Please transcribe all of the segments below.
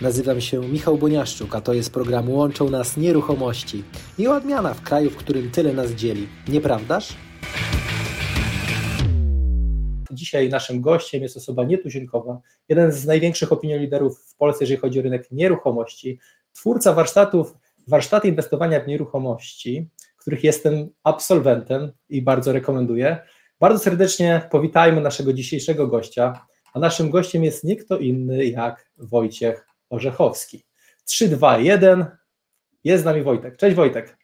Nazywam się Michał Boniaszczuk, a to jest program Łączą Nas Nieruchomości. I odmiana w kraju, w którym tyle nas dzieli. Nieprawdaż? Dzisiaj naszym gościem jest osoba nietuzinkowa, jeden z największych opinioliderów w Polsce, jeżeli chodzi o rynek nieruchomości, twórca warsztatów, warsztaty inwestowania w nieruchomości, których jestem absolwentem i bardzo rekomenduję. Bardzo serdecznie powitajmy naszego dzisiejszego gościa, a naszym gościem jest nie kto inny jak Wojciech Orzechowski. 3, 2, 1. Jest z nami Wojtek. Cześć Wojtek.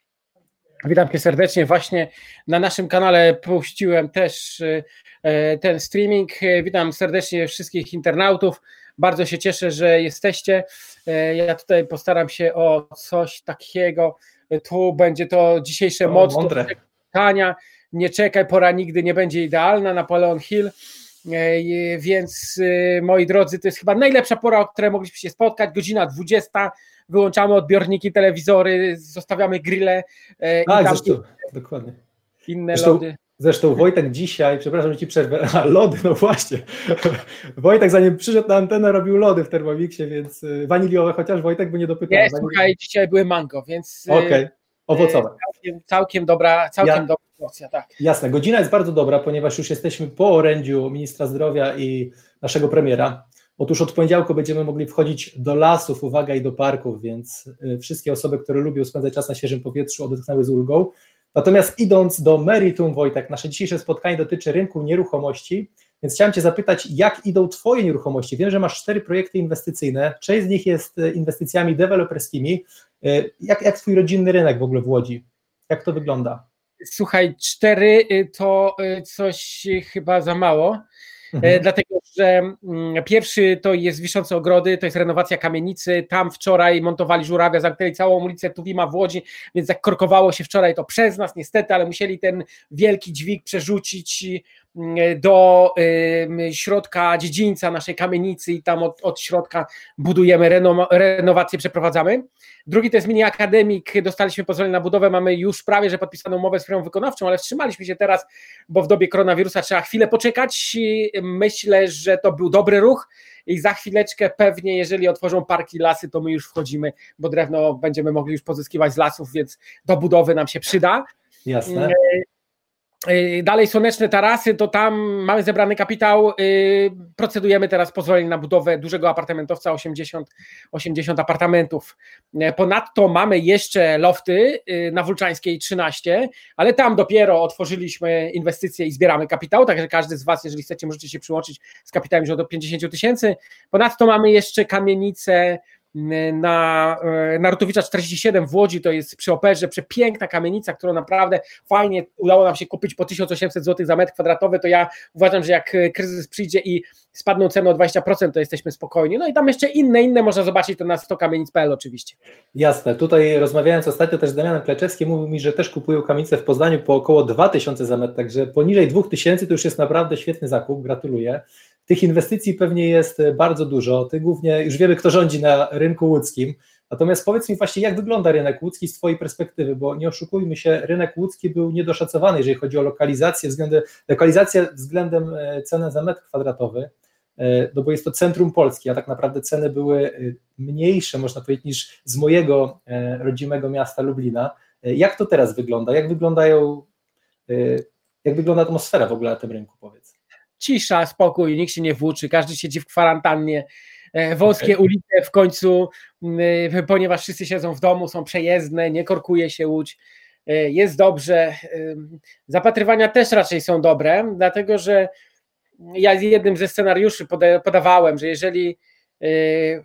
Witam cię serdecznie. Właśnie na naszym kanale puściłem też e, ten streaming. Witam serdecznie wszystkich internautów. Bardzo się cieszę, że jesteście. E, ja tutaj postaram się o coś takiego. Tu będzie to dzisiejsze motto pytania. Nie czekaj, pora nigdy nie będzie idealna. Napoleon Hill. E, więc moi drodzy, to jest chyba najlepsza pora, o której mogliśmy się spotkać. Godzina 20 wyłączamy odbiorniki, telewizory, zostawiamy grille. E, tak, zresztą, dokładnie. Inne zresztą, lody. Zresztą Wojtek dzisiaj, przepraszam, że ci przerwę, a lody, no właśnie. Wojtek zanim przyszedł na antenę robił lody w Thermomixie, więc y, waniliowe chociaż Wojtek by nie dopytał. Nie, słuchaj, dzisiaj były mango, więc... Y, Okej, okay. Owocowe. Całkiem, całkiem dobra, całkiem ja, dobra porcja, tak. Jasne, godzina jest bardzo dobra, ponieważ już jesteśmy po orędziu ministra zdrowia i naszego premiera. Otóż od poniedziałku będziemy mogli wchodzić do lasów, uwaga, i do parków, więc y, wszystkie osoby, które lubią spędzać czas na świeżym powietrzu, odetchnęły z ulgą. Natomiast idąc do meritum, Wojtek, nasze dzisiejsze spotkanie dotyczy rynku nieruchomości, więc chciałem Cię zapytać, jak idą Twoje nieruchomości? Wiem, że masz cztery projekty inwestycyjne, część z nich jest y, inwestycjami deweloperskimi. Y, jak, jak Twój rodzinny rynek w ogóle w Łodzi? Jak to wygląda? Słuchaj, cztery to coś chyba za mało. Mhm. E, dlatego że mm, pierwszy to jest Wiszące Ogrody, to jest renowacja kamienicy, tam wczoraj montowali żurawia, zamknęli całą ulicę Tuwima w Łodzi, więc jak korkowało się wczoraj to przez nas niestety, ale musieli ten wielki dźwig przerzucić do y, środka dziedzińca naszej kamienicy i tam od, od środka budujemy, renowację przeprowadzamy. Drugi to jest mini akademik, dostaliśmy pozwolenie na budowę, mamy już prawie, że podpisaną umowę z firmą wykonawczą, ale wstrzymaliśmy się teraz, bo w dobie koronawirusa trzeba chwilę poczekać. Myślę, że to był dobry ruch i za chwileczkę pewnie, jeżeli otworzą parki, lasy, to my już wchodzimy, bo drewno będziemy mogli już pozyskiwać z lasów, więc do budowy nam się przyda. Jasne. Y, dalej słoneczne tarasy, to tam mamy zebrany kapitał. Y, procedujemy teraz pozwolenie na budowę dużego apartamentowca 80, 80 apartamentów. Y, ponadto mamy jeszcze lofty na Wulczańskiej 13, ale tam dopiero otworzyliśmy inwestycje i zbieramy kapitał, także każdy z Was, jeżeli chcecie, możecie się przyłączyć z kapitałem już do 50 tysięcy. Ponadto mamy jeszcze kamienicę na e, Narutowicza 47 w Łodzi, to jest przy operze przepiękna kamienica, którą naprawdę fajnie udało nam się kupić po 1800 zł za metr kwadratowy, to ja uważam, że jak kryzys przyjdzie i spadną ceny o 20%, to jesteśmy spokojni. No i tam jeszcze inne, inne można zobaczyć to na 100 kamienic.pl oczywiście. Jasne, tutaj rozmawiając ostatnio też z Damianem Kleczewskim, mówił mi, że też kupują kamienice w Poznaniu po około 2000 za metr, także poniżej 2000 to już jest naprawdę świetny zakup, gratuluję. Tych inwestycji pewnie jest e, bardzo dużo. Ty głównie już wiemy, kto rządzi na rynku łódzkim. Natomiast powiedz mi właśnie, jak wygląda rynek łódzki z Twojej perspektywy, bo nie oszukujmy się, rynek łódzki był niedoszacowany, jeżeli chodzi o lokalizację, względem, lokalizację względem e, ceny za metr kwadratowy, e, no bo jest to centrum Polski, a tak naprawdę ceny były mniejsze, można powiedzieć, niż z mojego rodzimego miasta Lublina. Jak to teraz wygląda? Jak wyglądają, jak wygląda atmosfera w ogóle na tym rynku, powiedz? Cisza, spokój, nikt się nie włóczy, każdy siedzi w kwarantannie, e, wąskie okay. ulice w końcu, e, ponieważ wszyscy siedzą w domu, są przejezdne, nie korkuje się łódź, e, jest dobrze. Zapatrywania też raczej są dobre, dlatego że ja jednym ze scenariuszy podawałem, że jeżeli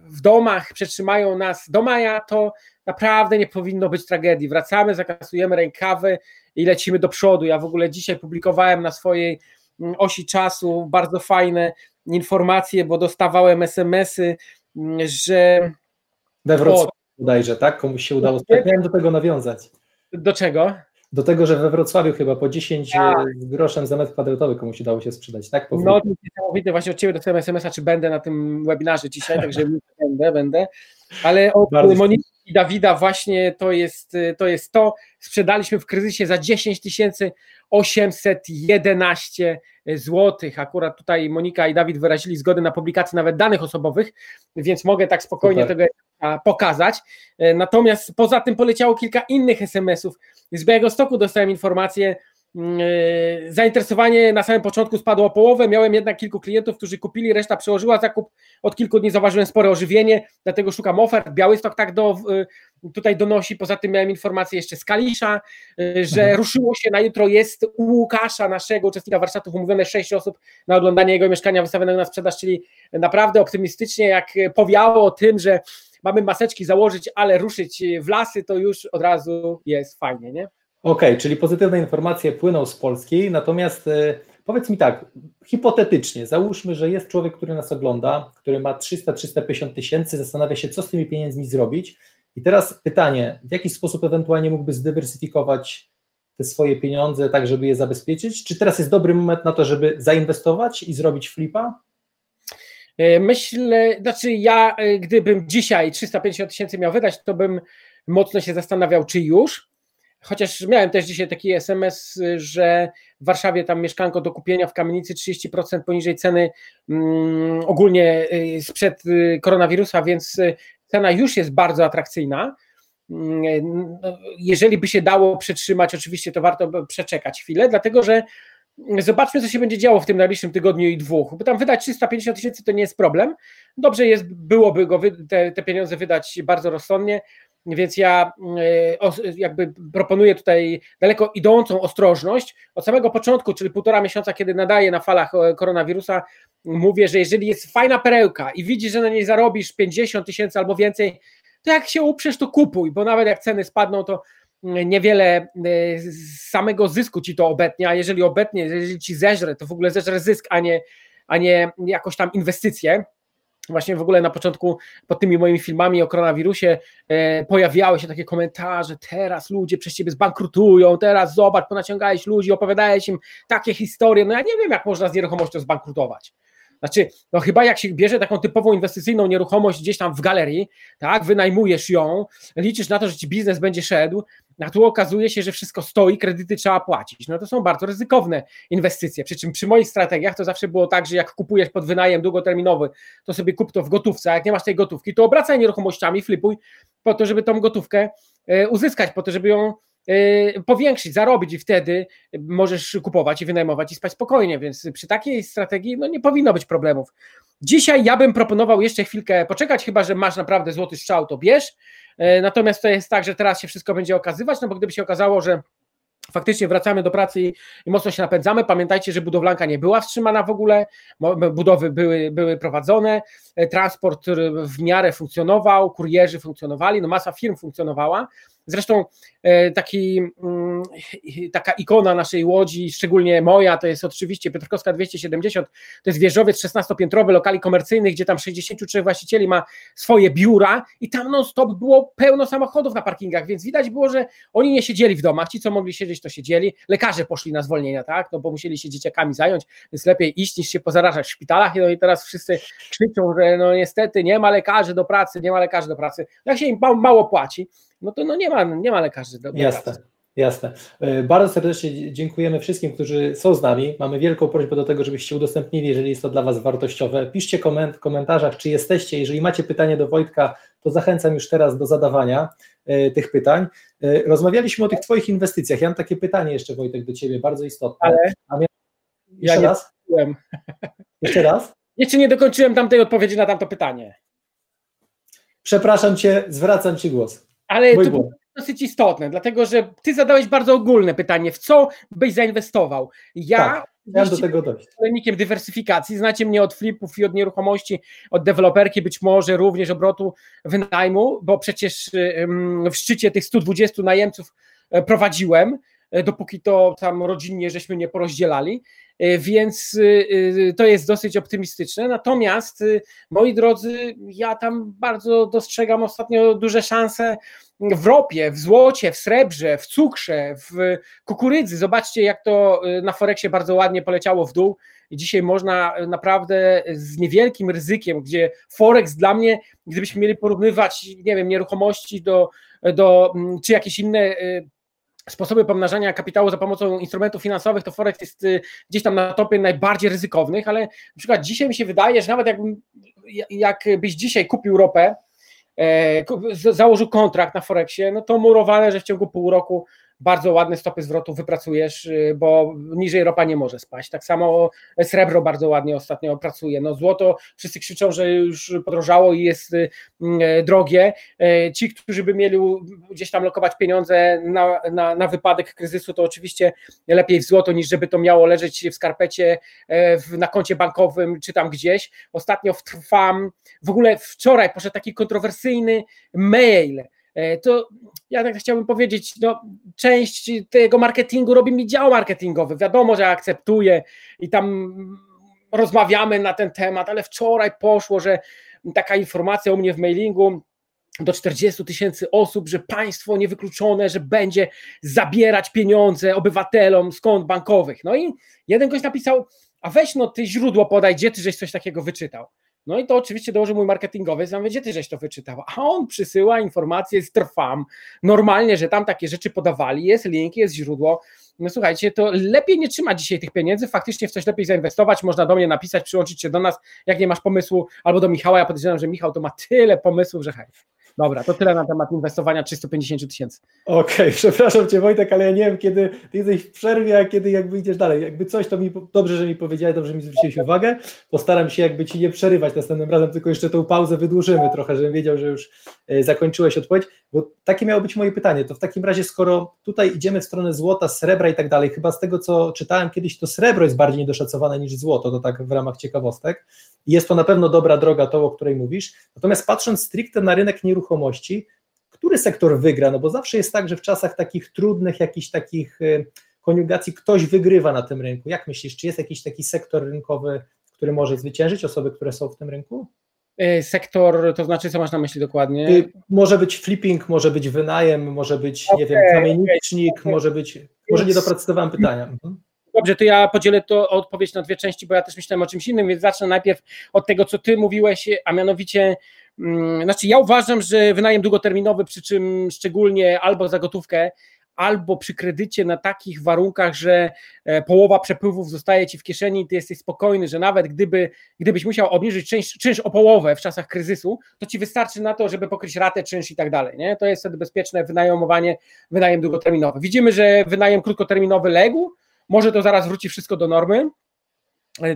w domach przetrzymają nas do maja, to naprawdę nie powinno być tragedii. Wracamy, zakasujemy rękawy i lecimy do przodu. Ja w ogóle dzisiaj publikowałem na swojej osi czasu, bardzo fajne informacje, bo dostawałem SMS-y, mm, że. We Wrocławiu bodajże, tak? Komuś się udało. Miałem do tego nawiązać. Do czego? Do tego, że we Wrocławiu chyba po 10 ja. Tak. groszem za metr kwadratowy komuś udało się sprzedać, tak? no to niesamowite, właśnie od Ciebie dostałem SMS-a, czy będę na tym webinarze dzisiaj, także będę, będę. Ale od Bardzo Moniki i Dawida właśnie to jest, to jest to. Sprzedaliśmy w kryzysie za 10 811 złotych. Akurat tutaj Monika i Dawid wyrazili zgodę na publikację nawet danych osobowych, więc mogę tak spokojnie Super. tego pokazać. Natomiast poza tym poleciało kilka innych SMS-ów. Z Białego Stoku dostałem informację, e, zainteresowanie na samym początku spadło o połowę, miałem jednak kilku klientów, którzy kupili, reszta przełożyła zakup, od kilku dni zauważyłem spore ożywienie, dlatego szukam ofert, Białystok tak do, tutaj donosi, poza tym miałem informację jeszcze z Kalisza, e, że mhm. ruszyło się na jutro, jest u Łukasza, naszego uczestnika warsztatów, umówione sześć osób na oglądanie jego mieszkania wystawionego na sprzedaż, czyli naprawdę optymistycznie, jak powiało o tym, że mamy maseczki założyć, ale ruszyć w lasy, to już od razu jest fajnie, nie? Okej, okay, czyli pozytywne informacje płyną z Polski, natomiast y, powiedz mi tak, hipotetycznie, załóżmy, że jest człowiek, który nas ogląda, który ma 300-350 tysięcy, zastanawia się, co z tymi pieniędzmi zrobić. I teraz pytanie, w jaki sposób ewentualnie mógłby zdywersyfikować te swoje pieniądze, tak żeby je zabezpieczyć? Czy teraz jest dobry moment na to, żeby zainwestować i zrobić flipa? E, myślę, znaczy ja, e, gdybym dzisiaj 350 tysięcy miał wydać, to bym mocno się zastanawiał, czy już. Chociaż miałem też dzisiaj taki SMS, że w Warszawie tam mieszkanko do kupienia w kamienicy 30% poniżej ceny um, ogólnie y, sprzed y, koronawirusa, więc y, cena już jest bardzo atrakcyjna. Mm, no, jeżeli by się dało przetrzymać, oczywiście to warto przeczekać chwilę, dlatego że zobaczmy, co się będzie działo w tym najbliższym tygodniu i dwóch, bo tam wydać 350 tysięcy to nie jest problem. Dobrze jest, byłoby go te, te pieniądze wydać bardzo rozsądnie. Więc ja e, jakby proponuję tutaj daleko idącą ostrożność. Od samego początku, czyli półtora miesiąca, kiedy nadaję na falach e, koronawirusa, mówię, że jeżeli jest fajna perełka i widzisz, że na niej zarobisz 50 tysięcy albo więcej, to jak się uprzesz, to kupuj, bo nawet jak ceny spadną, to niewiele e, samego zysku ci to obetnie, a jeżeli obetnie, jeżeli ci zeżre, to w ogóle zeżre zysk, a nie, a nie jakoś tam inwestycje właśnie w ogóle na początku pod tymi moimi filmami o koronawirusie e, pojawiały się takie komentarze, teraz ludzie przez ciebie zbankrutują, teraz zobacz, ponaciągałeś ludzi, opowiadałeś im takie historie, no ja nie wiem jak można z nieruchomością zbankrutować. Znaczy, no chyba jak się bierze taką typową inwestycyjną nieruchomość gdzieś tam w galerii, tak, wynajmujesz ją, liczysz na to, że ci biznes będzie szedł, a tu okazuje się, że wszystko stoi, kredyty trzeba płacić. No to są bardzo ryzykowne inwestycje. Przy czym przy moich strategiach to zawsze było tak, że jak kupujesz pod wynajem długoterminowy, to sobie kup to w gotówce, a jak nie masz tej gotówki, to obracaj nieruchomościami, flipuj po to, żeby tą gotówkę e, uzyskać, po to, żeby ją e, powiększyć, zarobić i wtedy możesz kupować i wynajmować i spać spokojnie, więc przy takiej strategii no nie powinno być problemów. Dzisiaj ja bym proponował jeszcze chwilkę poczekać, chyba że masz naprawdę złoty strzał, to bierz, E, natomiast to jest tak, że teraz się wszystko będzie okazywać, no bo gdyby się okazało, że faktycznie wracamy do pracy i, mocno się napędzamy. Pamiętajcie, że budowlanka nie była wstrzymana w ogóle, budowy były, były prowadzone, e, transport w miarę funkcjonował, kurierzy funkcjonowali, no masa firm funkcjonowała. Zresztą e, taki, mm, taka ikona naszej łodzi, szczególnie moja, to jest oczywiście Piotrkowska 270, to jest wieżowiec 16-piętrowy lokali komercyjnych, gdzie tam 63 właścicieli ma swoje biura i tam non stop było pełno samochodów na parkingach, więc widać było, że oni nie siedzieli w domach, ci co mogli siedzieć to siedzieli, lekarze poszli na zwolnienia, tak, no bo musieli się dzieciakami zająć, więc lepiej iść niż się pozarażać w szpitalach. No i teraz wszyscy krzyczą, że no niestety nie ma lekarzy do pracy, nie ma lekarzy do pracy, jak się im mało płaci, no to no nie ma, nie ma lekarzy do, Jasne. Pracy. Jasne. E, bardzo serdecznie dziękujemy wszystkim, którzy są z nami. Mamy wielką prośbę do tego, żebyście udostępnili, jeżeli jest to dla Was wartościowe. Piszcie koment, w komentarzach, czy jesteście. Jeżeli macie pytanie do Wojtka, to zachęcam już teraz do zadawania e, tych pytań. E, rozmawialiśmy o tych Twoich inwestycjach. Ja mam takie pytanie jeszcze, Wojtek, do Ciebie, bardzo istotne. Ale ja jeszcze raz? Byłem. Jeszcze raz? Jeszcze nie dokończyłem tamtej odpowiedzi na tamto pytanie. Przepraszam Cię, zwracam Ci głos. Ale Mój to było dosyć istotne, dlatego że ty zadałeś bardzo ogólne pytanie, w co byś zainwestował. Ja tak, ja do tego dojść. Zwolennikiem dywersyfikacji, znacie mnie od flipów i od nieruchomości, od deweloperki, być może również obrotu wynajmu, bo przecież w szczycie tych 120 najemców e, prowadziłem dopóki to tam rodzinnie żeśmy nie porozdzielali. Więc to jest dosyć optymistyczne. Natomiast, moi drodzy, ja tam bardzo dostrzegam ostatnio duże szanse w ropie, w złocie, w srebrze, w cukrze, w kukurydzy. Zobaczcie, jak to na Forexie bardzo ładnie poleciało w dół. Dzisiaj można naprawdę z niewielkim ryzykiem, gdzie Forex dla mnie, gdybyśmy mieli porównywać, nie wiem, nieruchomości do, do czy jakieś inne sposoby pomnażania kapitału za pomocą instrumentów finansowych, to Forex jest y, gdzieś tam na topie najbardziej ryzykownych, ale na przykład dzisiaj mi się wydaje, że nawet jakbym, jakbyś dzisiaj kupił ropę, e, założył kontrakt na Forexie, no to murowane, że w ciągu pół roku bardzo ładne stopy zwrotu wypracujesz, y, bo niżej ropa nie może spaść. Tak samo srebro bardzo ładnie ostatnio pracuje. No złoto, wszyscy krzyczą, że już podrożało i jest y, y, drogie. Ci, którzy by mieli gdzieś tam lokować pieniądze na, na, na wypadek kryzysu, to oczywiście lepiej w złoto, niż żeby to miało leżeć w skarpecie w, na koncie bankowym, czy tam gdzieś. Ostatnio trwam, w ogóle wczoraj poszedł taki kontrowersyjny mail, to ja tak chciałbym powiedzieć, no, część tego marketingu robi mi dział marketingowy. Wiadomo, że akceptuję i tam rozmawiamy na ten temat, ale wczoraj poszło, że taka informacja u mnie w mailingu do 40 tysięcy osób, że państwo niewykluczone, że będzie zabierać pieniądze obywatelom z kont bankowych. No i jeden gość napisał, a weź no ty źródło podaj, gdzie ty żeś coś takiego wyczytał. No i to oczywiście dołożył mój marketingowy, ja gdzie ty żeś to wyczytał? A on przysyła informacje z Trwam, normalnie, że tam takie rzeczy podawali, jest link, jest źródło. No słuchajcie, to lepiej nie trzymać dzisiaj tych pieniędzy, faktycznie w coś lepiej zainwestować, można do mnie napisać, przyłączyć się do nas, jak nie masz pomysłu, albo do Michała, ja podejrzewam, że Michał to ma tyle pomysłów, że hej. Dobra, to tyle na temat inwestowania 350 tysięcy. Okej, okay, przepraszam Cię Wojtek, ale ja nie wiem, kiedy Ty jesteś w przerwie, a kiedy jakby idziesz dalej. Jakby coś, to mi dobrze, że mi powiedziałeś, dobrze, że mi zwróciłeś uwagę. Postaram się jakby Ci nie przerywać następnym razem, tylko jeszcze tą pauzę wydłużymy trochę, żebym wiedział, że już e, zakończyłeś odpowiedź, bo takie miało być moje pytanie. To w takim razie, skoro tutaj idziemy w stronę złota, srebra i tak dalej, chyba z tego, co czytałem kiedyś, to srebro jest bardziej niedoszacowane niż złoto, to tak w ramach ciekawostek. Jest to na pewno dobra droga, to o której mówisz. Natomiast patrząc stricte na rynek nieruchomości, który sektor wygra? No bo zawsze jest tak, że w czasach takich trudnych, jakichś takich e, koniugacji ktoś wygrywa na tym rynku. Jak myślisz, czy jest jakiś taki sektor rynkowy, który może zwyciężyć osoby, które są w tym rynku? E, sektor, to znaczy, co masz na myśli dokładnie? E, może być flipping, może być wynajem, może być, okay, nie wiem, kamienicznik, okay. może być, może nie doprecyzowałem pytania. Mhm. Dobrze, to ja podzielę to odpowiedź na dwie części, bo ja też myślałem o czymś innym, więc zacznę najpierw od tego, co ty mówiłeś, a mianowicie, znaczy ja uważam, że wynajem długoterminowy, przy czym szczególnie albo za gotówkę, albo przy kredycie na takich warunkach, że e, połowa przepływów zostaje ci w kieszeni i ty jesteś spokojny, że nawet gdyby, gdybyś musiał obniżyć czynsz, czynsz o połowę w czasach kryzysu, to ci wystarczy na to, żeby pokryć ratę, czynsz i tak dalej. Nie? To jest wtedy bezpieczne wynajomowanie, wynajem długoterminowy. Widzimy, że wynajem krótkoterminowy legł, może to zaraz wróci wszystko do normy.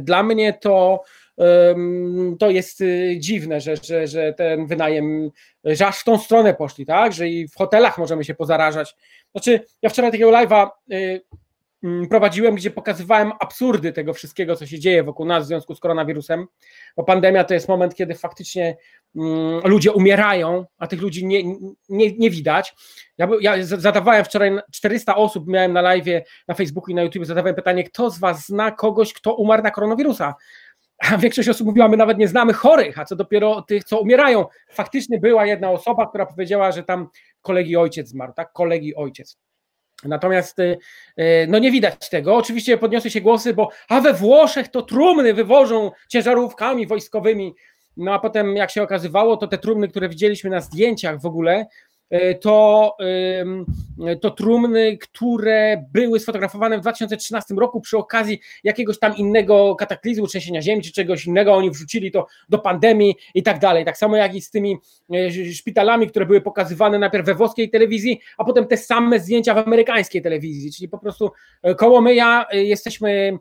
Dla mnie to, to jest y, dziwne, że, że, że ten wynajem, że aż w tą stronę poszli, tak? Że i w hotelach możemy się pozarażać. Znaczy, ja wczoraj takiego live'a y, Mm, prowadziłem, gdzie pokazywałem absurdy tego wszystkiego, co się dzieje wokół nas w związku z koronawirusem, bo pandemia to jest moment, kiedy faktycznie mm, ludzie umierają, a tych ludzi nie, nie, nie widać. Ja, ja zadawałem wczoraj 400 osób, miałem na live na Facebooku i na YouTube, zadawałem pytanie, kto z Was zna kogoś, kto umarł na koronawirusa? Większość osób mówiła, my nawet nie znamy chorych, a co dopiero tych, co umierają. Faktycznie była jedna osoba, która powiedziała, że tam kolegi ojciec zmarł, tak? Kolegi ojciec. Natomiast y, y, no nie widać tego. Oczywiście podniosły się głosy, bo a we Włoszech to trumny wywożą ciężarówkami wojskowymi. No a potem, jak się okazywało, to te trumny, które widzieliśmy na zdjęciach w ogóle, to, to trumny, które były sfotografowane w 2013 roku przy okazji jakiegoś tam innego kataklizmu, trzęsienia ziemi czy czegoś innego, oni wrzucili to do pandemii i tak dalej. Tak samo jak i z tymi e, szpitalami, które były pokazywane najpierw we włoskiej telewizji, a potem te same zdjęcia w amerykańskiej telewizji, czyli po prostu e, koło myja jesteśmy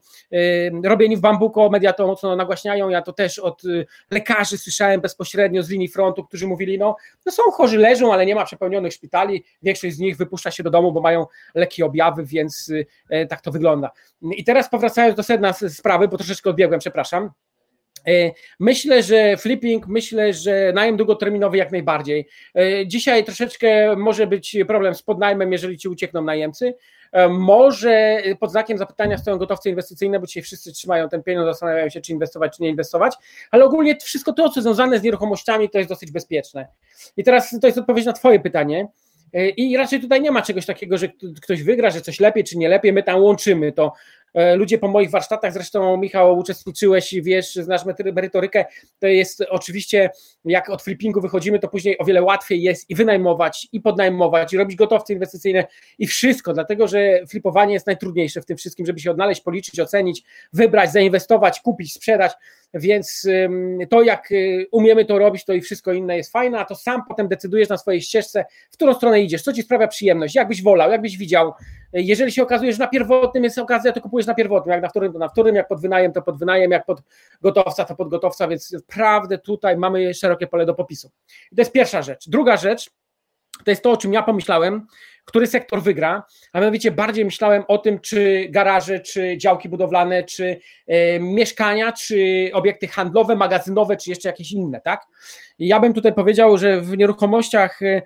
robieni w bambuko, media to mocno nagłaśniają, ja to też od lekarzy słyszałem bezpośrednio z linii frontu, którzy mówili, no, no są chorzy, leżą, ale nie ma przepełnionych szpitali, większość z nich wypuszcza się do domu, bo mają lekkie objawy, więc e, tak to wygląda. I teraz powracając do sedna sprawy, bo troszeczkę odbiegłem, przepraszam. E, myślę, że flipping, myślę, że najem długoterminowy jak najbardziej. E, dzisiaj troszeczkę może być problem z podnajmem, jeżeli ci uciekną najemcy. Może pod znakiem zapytania stoją gotowce inwestycyjne, bo dzisiaj wszyscy trzymają ten pieniądz, zastanawiają się, czy inwestować, czy nie inwestować, ale ogólnie wszystko to, co związane z nieruchomościami, to jest dosyć bezpieczne. I teraz to jest odpowiedź na Twoje pytanie. I raczej tutaj nie ma czegoś takiego, że ktoś wygra, że coś lepiej czy nie lepiej, my tam łączymy to. E, ludzie po moich warsztatach, zresztą Michał, uczestniczyłeś wiesz, znasz merytorykę, to jest oczywiście, jak od flippingu wychodzimy, to później o wiele łatwiej jest i wynajmować, i podnajmować, i robić gotowce inwestycyjne i wszystko, dlatego że flipowanie jest najtrudniejsze w tym wszystkim, żeby się odnaleźć, policzyć, ocenić, wybrać, zainwestować, kupić, sprzedać, więc to jak y, umiemy to robić, to i wszystko inne jest fajne, a to sam potem decydujesz na swojej ścieżce, w którą stronę idziesz, co ci sprawia przyjemność, jakbyś wolał, jakbyś widział. Jeżeli się okazuje, że na pierwotnym jest okazja, to kupujesz na pierwotnym, jak na wtórnym, to na wtórnym, jak pod wynajem, to pod wynajem, jak pod gotowca, to pod gotowca, więc naprawdę tutaj mamy szerokie pole do popisu. I to jest pierwsza rzecz. Druga rzecz, to jest to, o czym ja pomyślałem, który sektor wygra, a mianowicie bardziej myślałem o tym, czy garaże, czy działki budowlane, czy e, mieszkania, czy obiekty handlowe, magazynowe, czy jeszcze jakieś inne, tak? I ja bym tutaj powiedział, że w nieruchomościach e,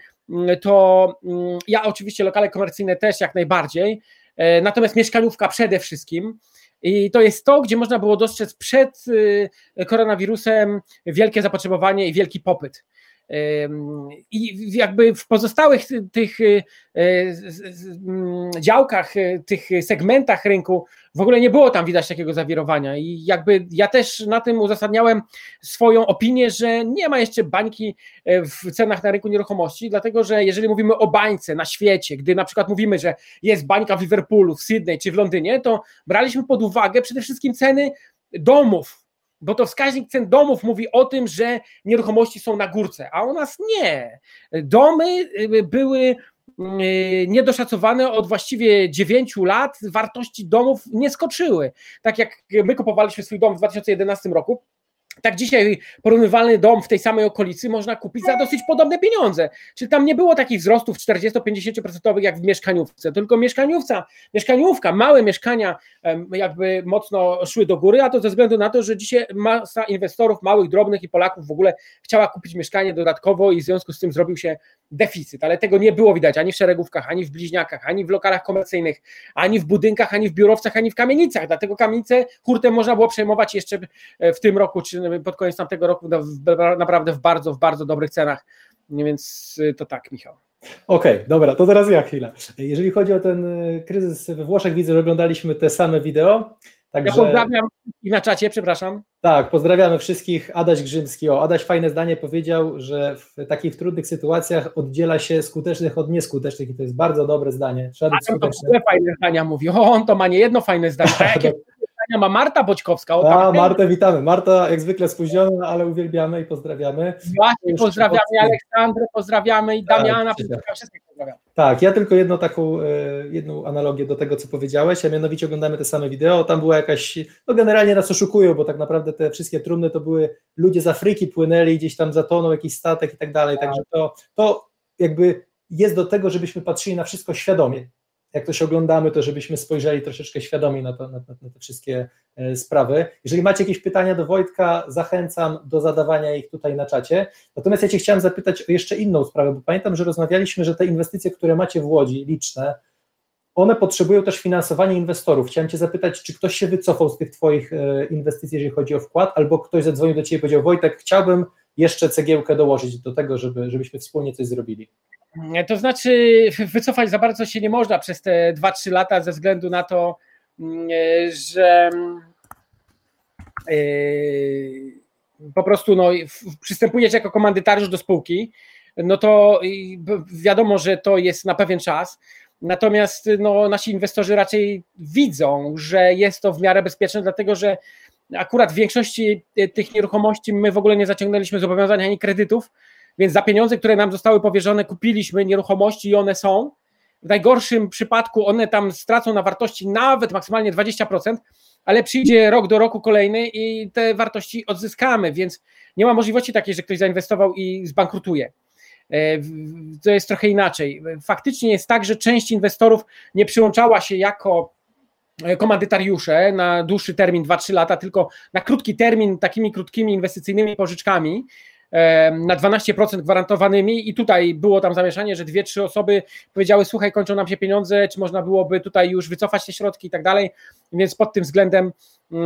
to ja oczywiście lokale komercyjne też jak najbardziej, e, natomiast mieszkaniówka przede wszystkim. I to jest to, gdzie można było dostrzec przed koronawirusem wielkie zapotrzebowanie i wielki popyt. I jakby w pozostałych tych y, y, mm, działkach, y, tych segmentach rynku w ogóle nie było tam widać takiego zawirowania. I jakby ja też na tym uzasadniałem swoją opinię, że nie ma jeszcze bańki w cenach na rynku nieruchomości, dlatego że jeżeli mówimy o bańce na świecie, gdy na przykład mówimy, że jest bańka w Liverpoolu, w Sydney czy w Londynie, to braliśmy pod uwagę przede wszystkim ceny domów bo to wskaźnik cen domów mówi o tym, że nieruchomości są na górce, a u nas nie. Domy y, były y, niedoszacowane od właściwie 9 lat, wartości domów nie skoczyły. Tak jak my kupowaliśmy swój dom w 2011 roku, tak dzisiaj porównywalny dom w tej samej okolicy można kupić za dosyć podobne pieniądze. Czyli tam nie było takich wzrostów 40-50% jak w mieszkaniówce, tylko mieszkaniówca, mieszkaniówka, małe mieszkania jakby mocno szły do góry, a to ze względu na to, że dzisiaj masa inwestorów, małych, drobnych i Polaków w ogóle chciała kupić mieszkanie dodatkowo i w związku z tym zrobił się deficyt, ale tego nie było widać ani w szeregówkach, ani w bliźniakach, ani w lokalach komercyjnych, ani w budynkach, ani w biurowcach, ani w kamienicach. Dlatego kamienice hurtem można było przejmować jeszcze w tym roku, czy pod koniec tamtego roku naprawdę w bardzo, w bardzo dobrych cenach. Więc y, to tak, Michał. Okej, okay, dobra, to teraz ja chwilę. Jeżeli chodzi o ten y, kryzys we Włoszech, widzę, że oglądaliśmy te same wideo. Także... Ja pozdrawiam i na czacie, przepraszam. Tak, pozdrawiamy wszystkich. Adaś Grzymski. O, Adaś fajne zdanie powiedział, że w takich trudnych sytuacjach oddziela się skutecznych od nieskutecznych i to jest bardzo dobre zdanie. Trzeba być skuteczny. to fajne zdania mówi. O, on to ma nie jedno fajne zdanie. Jakie pytania ma Marta Boćkowska. O, A, Martę witamy. Marta jak zwykle spóźniona, ale uwielbiamy i pozdrawiamy. Właśnie, pozdrawiamy Aleksandrę, pozdrawiamy i tak, Damiana, tak, wszystkich pozdrawiam. Tak, ja tylko jedną taką, e, jedną analogię do tego, co powiedziałeś, a mianowicie oglądamy te same wideo, tam była jakaś, no generalnie nas oszukują, bo tak naprawdę te wszystkie trumny to były ludzie z Afryki płynęli, gdzieś tam zatonął jakiś statek i tak dalej, także to, to jakby jest do tego, żebyśmy patrzyli na wszystko świadomie, jak coś oglądamy, to żebyśmy spojrzeli troszeczkę świadomie na, to, na, na, te wszystkie e, sprawy. Jeżeli macie jakieś pytania do Wojtka, zachęcam do zadawania ich tutaj na czacie. Natomiast ja Cię chciałem zapytać o jeszcze inną sprawę, bo pamiętam, że rozmawialiśmy, że te inwestycje, które macie w Łodzi, liczne, one potrzebują też finansowania inwestorów. Chciałem Cię zapytać, czy ktoś się wycofał z tych Twoich e, inwestycji, jeżeli chodzi o wkład, albo ktoś zadzwonił do Ciebie i powiedział, Wojtek, chciałbym jeszcze cegiełkę dołożyć do tego, żeby, żebyśmy wspólnie coś zrobili. To znaczy, wycofać za bardzo się nie można przez te 2-3 lata ze względu na to, mm, że yy, po prostu no, przystępujesz jako komandytariusz do spółki, no to wiadomo, że to jest na pewien czas. Natomiast no, nasi inwestorzy raczej widzą, że jest to w miarę bezpieczne, dlatego że akurat w większości tych nieruchomości my w ogóle nie zaciągnęliśmy zobowiązań ani kredytów, więc za pieniądze, które nam zostały powierzone, kupiliśmy nieruchomości i one są. W najgorszym przypadku one tam stracą na wartości nawet maksymalnie 20%, ale przyjdzie rok do roku kolejny i te wartości odzyskamy, więc nie ma możliwości takiej, że ktoś zainwestował i zbankrutuje. E, to jest trochę inaczej. Faktycznie jest tak, że część inwestorów nie przyłączała się jako e, komandytariusze na dłuższy termin 2-3 lata, tylko na krótki termin takimi krótkimi inwestycyjnymi pożyczkami na 12% gwarantowanymi i tutaj było tam zamieszanie, że dwie, trzy osoby powiedziały, słuchaj, kończą nam się pieniądze, czy można byłoby tutaj już wycofać te środki i tak dalej, więc pod tym względem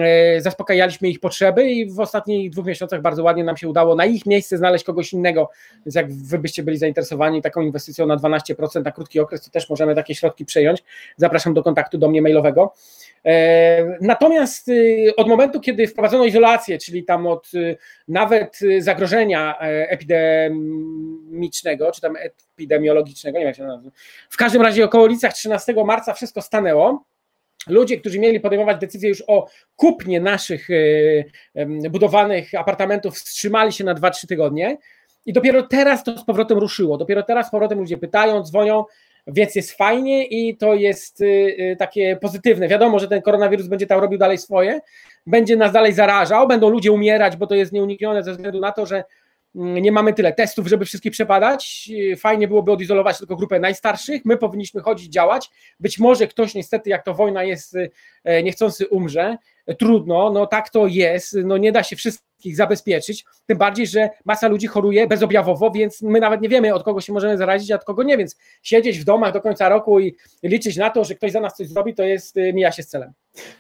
e, zaspokajaliśmy ich potrzeby i w ostatnich dwóch miesiącach bardzo ładnie nam się udało na ich miejsce znaleźć kogoś innego, więc jak wy byście byli zainteresowani taką inwestycją na 12% na krótki okres, to też możemy takie środki przejąć. Zapraszam do kontaktu do mnie mailowego. E, natomiast y, od momentu, kiedy wprowadzono izolację, czyli tam od y, nawet zagrożenia e, epidemicznego, czy tam epidemiologicznego, nie wiem jak się nazywa, w każdym razie około ulicach 13 marca wszystko stanęło. Ludzie, którzy mieli podejmować decyzję już o kupnie naszych budowanych apartamentów, wstrzymali się na 2-3 tygodnie. I dopiero teraz to z powrotem ruszyło. Dopiero teraz z powrotem ludzie pytają, dzwonią, więc jest fajnie i to jest y, y, takie pozytywne. Wiadomo, że ten koronawirus będzie tam robił dalej swoje, będzie nas dalej zarażał, będą ludzie umierać, bo to jest nieuniknione ze względu na to, że mm, nie mamy tyle testów, żeby wszystkich przepadać. Y, fajnie byłoby odizolować tylko grupę najstarszych. My powinniśmy chodzić, działać. Być może ktoś niestety, jak to wojna jest, niechcący umrze. Trudno, no tak to jest. No nie da się wszystkich ich zabezpieczyć, tym bardziej, że masa ludzi choruje bezobjawowo, więc my nawet nie wiemy, od kogo się możemy zarazić, a od kogo nie, więc siedzieć w domach do końca roku i liczyć na to, że ktoś za nas coś zrobi, to jest, y, mija się z celem.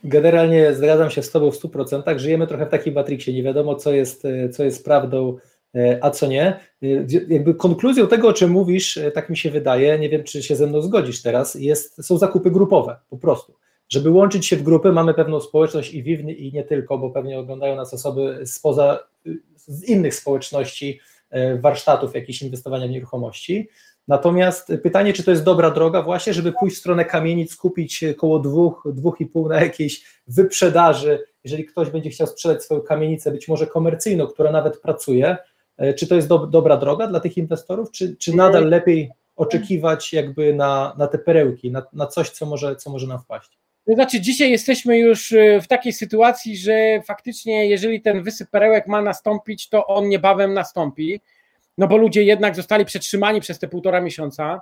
Generalnie zgadzam się z Tobą w 100%, żyjemy trochę w takim matrixie, nie wiadomo co jest, y, co jest prawdą, y, a co nie. Jakby konkluzją tego, o czym mówisz, tak mi się wydaje, nie wiem, czy się ze mną zgodzisz teraz, jest, są zakupy grupowe, po prostu. Żeby łączyć się w grupy, mamy pewną społeczność i WIW i nie tylko, bo pewnie oglądają nas osoby spoza, z innych społeczności, e, warsztatów, jakichś inwestowania w nieruchomości. Natomiast pytanie, czy to jest dobra droga właśnie, żeby pójść w stronę kamienic, skupić około dwóch, dwóch i pół na jakiejś wyprzedaży, jeżeli ktoś będzie chciał sprzedać swoją kamienicę, być może komercyjną, która nawet pracuje, e, czy to jest do, dobra droga dla tych inwestorów, czy, czy nadal lepiej oczekiwać jakby na, na te perełki, na, na coś, co może, co może nam wpaść? To znaczy, dzisiaj jesteśmy już e, w takiej sytuacji, że faktycznie, jeżeli ten wysyp perełek ma nastąpić, to on niebawem nastąpi, no bo ludzie jednak zostali przetrzymani przez te półtora miesiąca.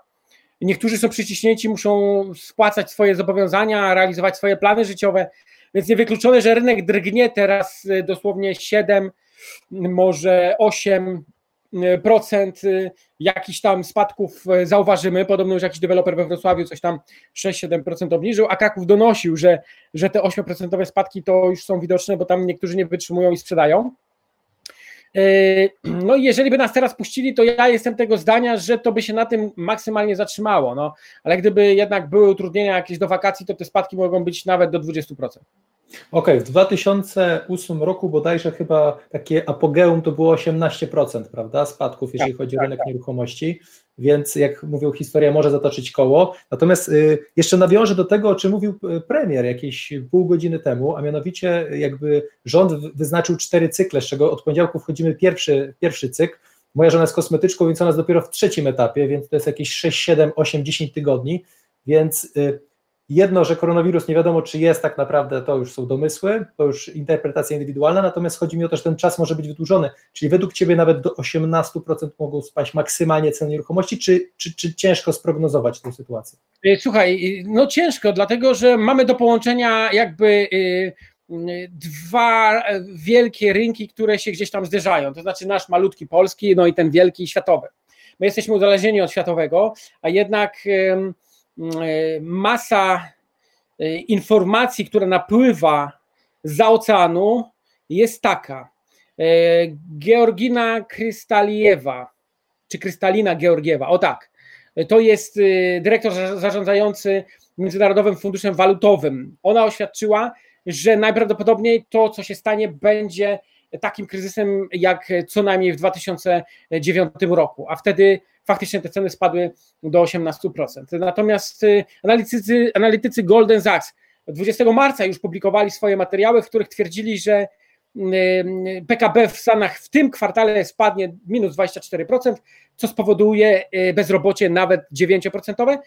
Niektórzy są przyciśnięci, muszą spłacać swoje zobowiązania, realizować swoje plany życiowe, więc niewykluczone, że rynek drgnie teraz e, dosłownie 7, może 8 Y, procent y, jakichś tam spadków y, zauważymy. Podobno już jakiś deweloper we Wrocławiu coś tam 6-7% obniżył, a Kraków donosił, że, że te 8% spadki to już są widoczne, bo tam niektórzy nie wytrzymują i sprzedają. No i jeżeli by nas teraz puścili, to ja jestem tego zdania, że to by się na tym maksymalnie zatrzymało. No, ale gdyby jednak były utrudnienia jakieś do wakacji, to te spadki mogą być nawet do 20%. Okej, okay, w 2008 roku bodajże chyba takie apogeum to było 18%, prawda, spadków, jeżeli tak, chodzi o tak, rynek tak. nieruchomości, więc jak mówią, historia może zatoczyć koło. Natomiast y, jeszcze nawiążę do tego, o czym mówił y, premier jakieś pół godziny temu, a mianowicie jakby rząd wyznaczył cztery cykle, z czego od poniedziałku wchodzimy pierwszy, pierwszy cykl. Moja żona jest kosmetyczką, więc ona jest dopiero w trzecim etapie, więc to jest jakieś 6, 7, 8, 10 tygodni, więc y, Jedno, że koronawirus nie wiadomo, czy jest tak naprawdę, to już są domysły, to już interpretacja indywidualna, natomiast chodzi mi o to, że ten czas może być wydłużony, czyli według Ciebie nawet do 18% mogą spaść maksymalnie ceny nieruchomości, czy, czy, czy ciężko sprognozować tę sytuację? E, słuchaj, no ciężko, dlatego że mamy do połączenia jakby y, y, dwa wielkie rynki, które się gdzieś tam zderzają, to znaczy nasz malutki polski, no i ten wielki światowy. My jesteśmy uzależnieni od światowego, a jednak E, masa e, informacji, która napływa za oceanu, jest taka. E, Georgina Krystaliewa, czy Krystalina Georgiewa, o tak, to jest dyrektor zarządzający Międzynarodowym Funduszem Walutowym. Ona oświadczyła, że najprawdopodobniej to, co się stanie, będzie takim kryzysem jak co najmniej w 2009 roku, a wtedy faktycznie te ceny spadły do 18%. Natomiast y, analitycy, analitycy Golden Sachs 20 marca już publikowali swoje materiały, w których twierdzili, że PKB w Stanach w tym kwartale spadnie minus 24%, co spowoduje y, bezrobocie nawet 9%.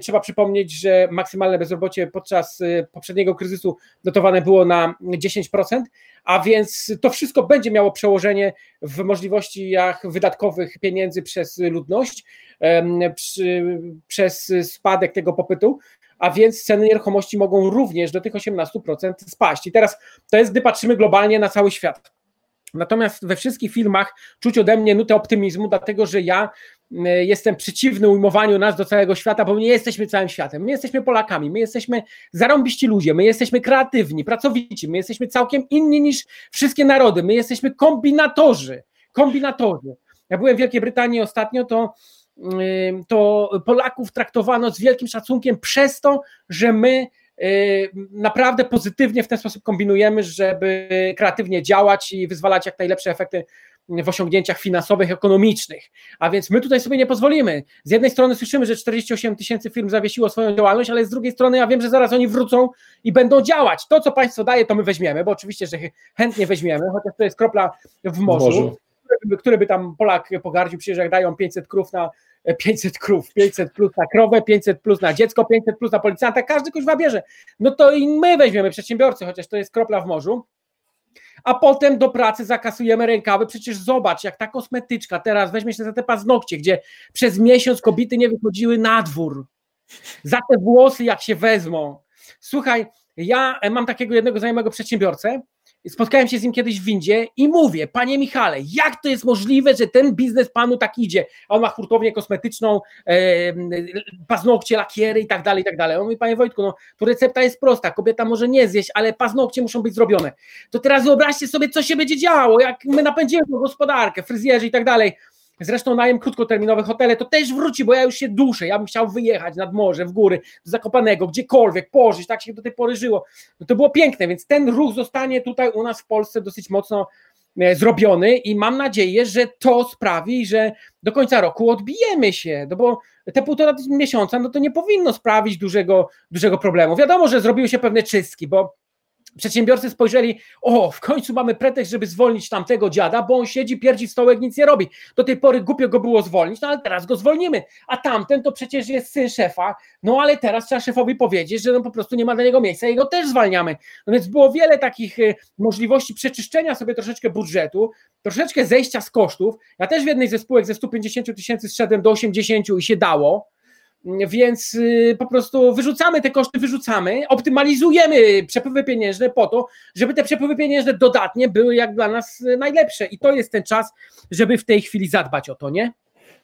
Trzeba przypomnieć, że maksymalne bezrobocie podczas poprzedniego kryzysu notowane było na 10%, a więc to wszystko będzie miało przełożenie w możliwościach wydatkowych pieniędzy przez ludność, przez spadek tego popytu, a więc ceny nieruchomości mogą również do tych 18% spaść. I teraz to jest, gdy patrzymy globalnie na cały świat. Natomiast we wszystkich filmach czuć ode mnie nutę optymizmu, dlatego że ja e, jestem przeciwny ujmowaniu nas do całego świata, bo my nie jesteśmy całym światem. My jesteśmy Polakami, my jesteśmy zarąbiści ludzie, my jesteśmy kreatywni, pracowici, my jesteśmy całkiem inni niż wszystkie narody. My jesteśmy kombinatorzy. Kombinatorzy. Ja byłem w Wielkiej Brytanii ostatnio, to to Polaków traktowano z wielkim szacunkiem przez to, że my naprawdę pozytywnie w ten sposób kombinujemy, żeby kreatywnie działać i wyzwalać jak najlepsze efekty w osiągnięciach finansowych, ekonomicznych. A więc my tutaj sobie nie pozwolimy. Z jednej strony słyszymy, że 48 tysięcy firm zawiesiło swoją działalność, ale z drugiej strony ja wiem, że zaraz oni wrócą i będą działać. To, co państwo daje, to my weźmiemy, bo oczywiście, że chętnie weźmiemy, chociaż to jest kropla w morzu. W morzu. Który by tam Polak pogardził, przecież jak dają 500 krów na 500 krów, 500 plus na krowę, 500 plus na dziecko, 500 plus na policjanta, każdy kuźwa bierze. No to i my weźmiemy przedsiębiorcy, chociaż to jest kropla w morzu. A potem do pracy zakasujemy rękawy. Przecież zobacz, jak ta kosmetyczka teraz weźmie się za te paznokcie, gdzie przez miesiąc kobiety nie wychodziły na dwór. Za te włosy, jak się wezmą. Słuchaj, ja mam takiego jednego znajomego przedsiębiorcę, spotkałem się z nim kiedyś w windzie i mówię, panie Michale, jak to jest możliwe, że ten biznes panu tak idzie? A on ma hurtownię kosmetyczną, e, paznokcie, lakiery i tak dalej, i tak dalej. On mówi, panie Wojtku, no to recepta jest prosta, kobieta może nie zjeść, ale paznokcie muszą być zrobione. To teraz wyobraźcie sobie, co się będzie działo, jak my napędzimy gospodarkę, fryzjerzy i tak dalej. Zresztą najem krótkoterminowe hotele to też wróci, bo ja już się duszę. Ja bym chciał wyjechać nad morze, w góry, do Zakopanego, gdziekolwiek, pożyć. Tak się do tej pory żyło. No to było piękne, więc ten ruch zostanie tutaj u nas w Polsce dosyć mocno e, zrobiony i mam nadzieję, że to sprawi, że do końca roku odbijemy się, no bo te półtora miesiąca, no to nie powinno sprawić dużego, dużego problemu. Wiadomo, że zrobiły się pewne czystki, bo Przedsiębiorcy spojrzeli, o, w końcu mamy pretekst, żeby zwolnić tamtego dziada, bo on siedzi, pierdzi w stołek, nic nie robi. Do tej pory głupio go było zwolnić, no ale teraz go zwolnimy. A tamten to przecież jest syn szefa, no ale teraz trzeba szefowi powiedzieć, że no po prostu nie ma dla niego miejsca i go też zwalniamy. No więc było wiele takich y, możliwości przeczyszczenia sobie troszeczkę budżetu, troszeczkę zejścia z kosztów. Ja też w jednej ze spółek ze 150 tysięcy zszedłem do 80 i się dało więc y, po prostu wyrzucamy te koszty, wyrzucamy, optymalizujemy przepływy pieniężne po to, żeby te przepływy pieniężne dodatnie były jak dla nas najlepsze. I to jest ten czas, żeby w tej chwili zadbać o to, nie?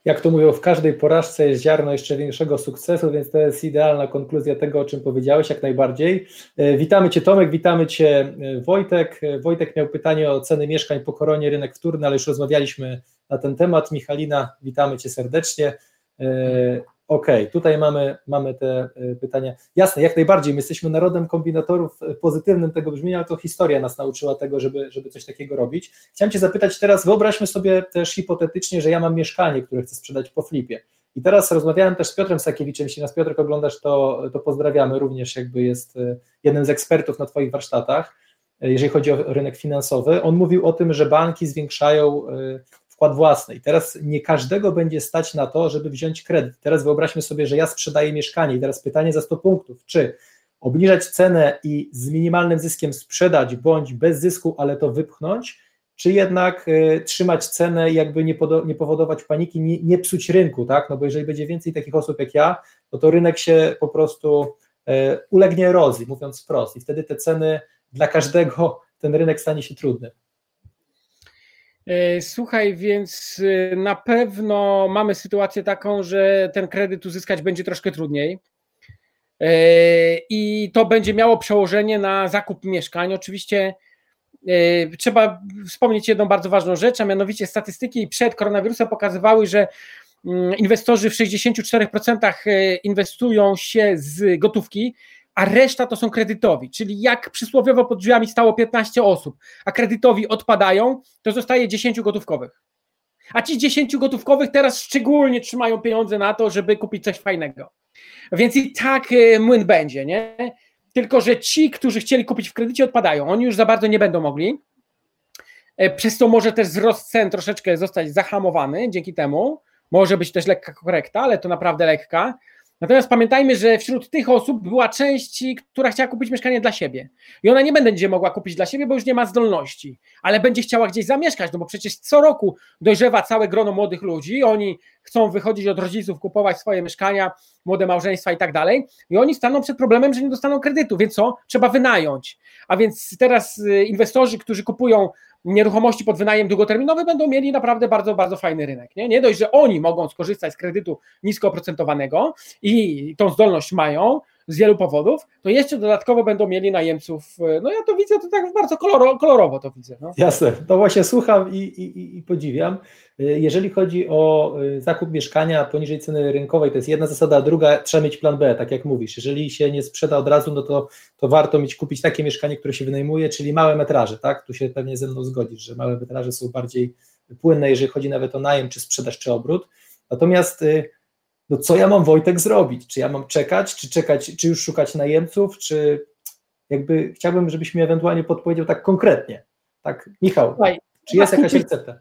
Jak to mówią, w każdej porażce jest ziarno jeszcze większego sukcesu, więc to jest idealna konkluzja tego, o czym powiedziałeś, jak najbardziej. E, witamy Cię Tomek, witamy Cię e, Wojtek. E, Wojtek miał pytanie o ceny mieszkań po koronie, rynek wtórny, ale już rozmawialiśmy na ten temat. Michalina, witamy Cię serdecznie. Okay, tutaj mamy, mamy te y, pytania. Jasne, jak najbardziej. My jesteśmy narodem kombinatorów y, pozytywnym tego brzmienia, ale to historia nas nauczyła tego, żeby, żeby coś takiego robić. Chciałem Cię zapytać teraz, wyobraźmy sobie też hipotetycznie, że ja mam mieszkanie, które chcę sprzedać po flipie. I teraz rozmawiałem też z Piotrem Sakiewiczem, jeśli nas Piotrek oglądasz, to, to pozdrawiamy, również jakby jest y, jednym z ekspertów na Twoich warsztatach, jeżeli chodzi o rynek finansowy. On mówił o tym, że banki zwiększają wkład własny. I teraz nie każdego będzie stać na to, żeby wziąć kredyt. Teraz wyobraźmy sobie, że ja sprzedaję mieszkanie i teraz pytanie za 100 punktów, czy obniżać cenę i z minimalnym zyskiem sprzedać, bądź bez zysku, ale to wypchnąć, czy jednak y, trzymać cenę jakby nie, nie powodować paniki, nie, nie, psuć rynku, tak? No bo jeżeli będzie więcej takich osób jak ja, no to rynek się po prostu y, ulegnie erozji, mówiąc wprost, i wtedy te ceny dla każdego, ten rynek stanie się trudny. E, słuchaj, więc e, na pewno mamy sytuację taką, że ten kredyt uzyskać będzie troszkę trudniej. E, I to będzie miało przełożenie na zakup mieszkań. Oczywiście trzeba wspomnieć jedną bardzo ważną rzecz, a mianowicie statystyki przed koronawirusem pokazywały, że mm, inwestorzy w 64% inwestują się z gotówki, a reszta to są kredytowi. Czyli jak przysłowiowo pod drzwiami stało 15 osób, a kredytowi odpadają, to zostaje 10 gotówkowych. A ci 10 gotówkowych teraz szczególnie trzymają pieniądze na to, żeby kupić coś fajnego. Więc i tak e, młyn będzie, nie? Tylko, że ci, którzy chcieli kupić w kredycie, odpadają. Oni już za bardzo nie będą mogli. E, przez to może też wzrost cen troszeczkę zostać zahamowany dzięki temu. Może być też lekka korekta, ale to naprawdę lekka. Natomiast pamiętajmy, że wśród tych osób była część, która chciała kupić mieszkanie dla siebie. I ona nie będzie mogła kupić dla siebie, bo już nie ma zdolności, ale będzie chciała gdzieś zamieszkać, no bo przecież co roku dojrzewa całe grono młodych ludzi, oni chcą wychodzić od rodziców, kupować swoje mieszkania, młode małżeństwa i tak dalej. I oni staną przed problemem, że nie dostaną kredytu, więc co? Trzeba wynająć. A więc teraz y, inwestorzy, którzy kupują nieruchomości pod wynajem długoterminowy będą mieli naprawdę bardzo, bardzo fajny rynek. Nie, nie dość, że oni mogą skorzystać z kredytu nisko oprocentowanego i tą zdolność mają, z wielu powodów, to jeszcze dodatkowo będą mieli najemców. E, no ja to widzę, to tak bardzo koloro, kolorowo to widzę. No. Jasne, to właśnie słucham i, i, i podziwiam. E, jeżeli chodzi o e, zakup mieszkania poniżej ceny rynkowej, to jest jedna zasada, a druga trzeba mieć plan B, tak jak mówisz. Jeżeli się nie sprzeda od razu, no to, to warto mieć kupić takie mieszkanie, które się wynajmuje, czyli małe metraże, tak? Tu się pewnie ze mną zgodzisz, że małe metraże są bardziej płynne, jeżeli chodzi nawet o najem, czy sprzedaż, czy obrót. Natomiast no co ja mam Wojtek zrobić? Czy ja mam czekać, czy czekać, czy już szukać najemców, czy jakby chciałbym, żebyś mi ewentualnie podpowiedział tak konkretnie. Tak, Michał, Słuchaj, czy jest jakaś recepta?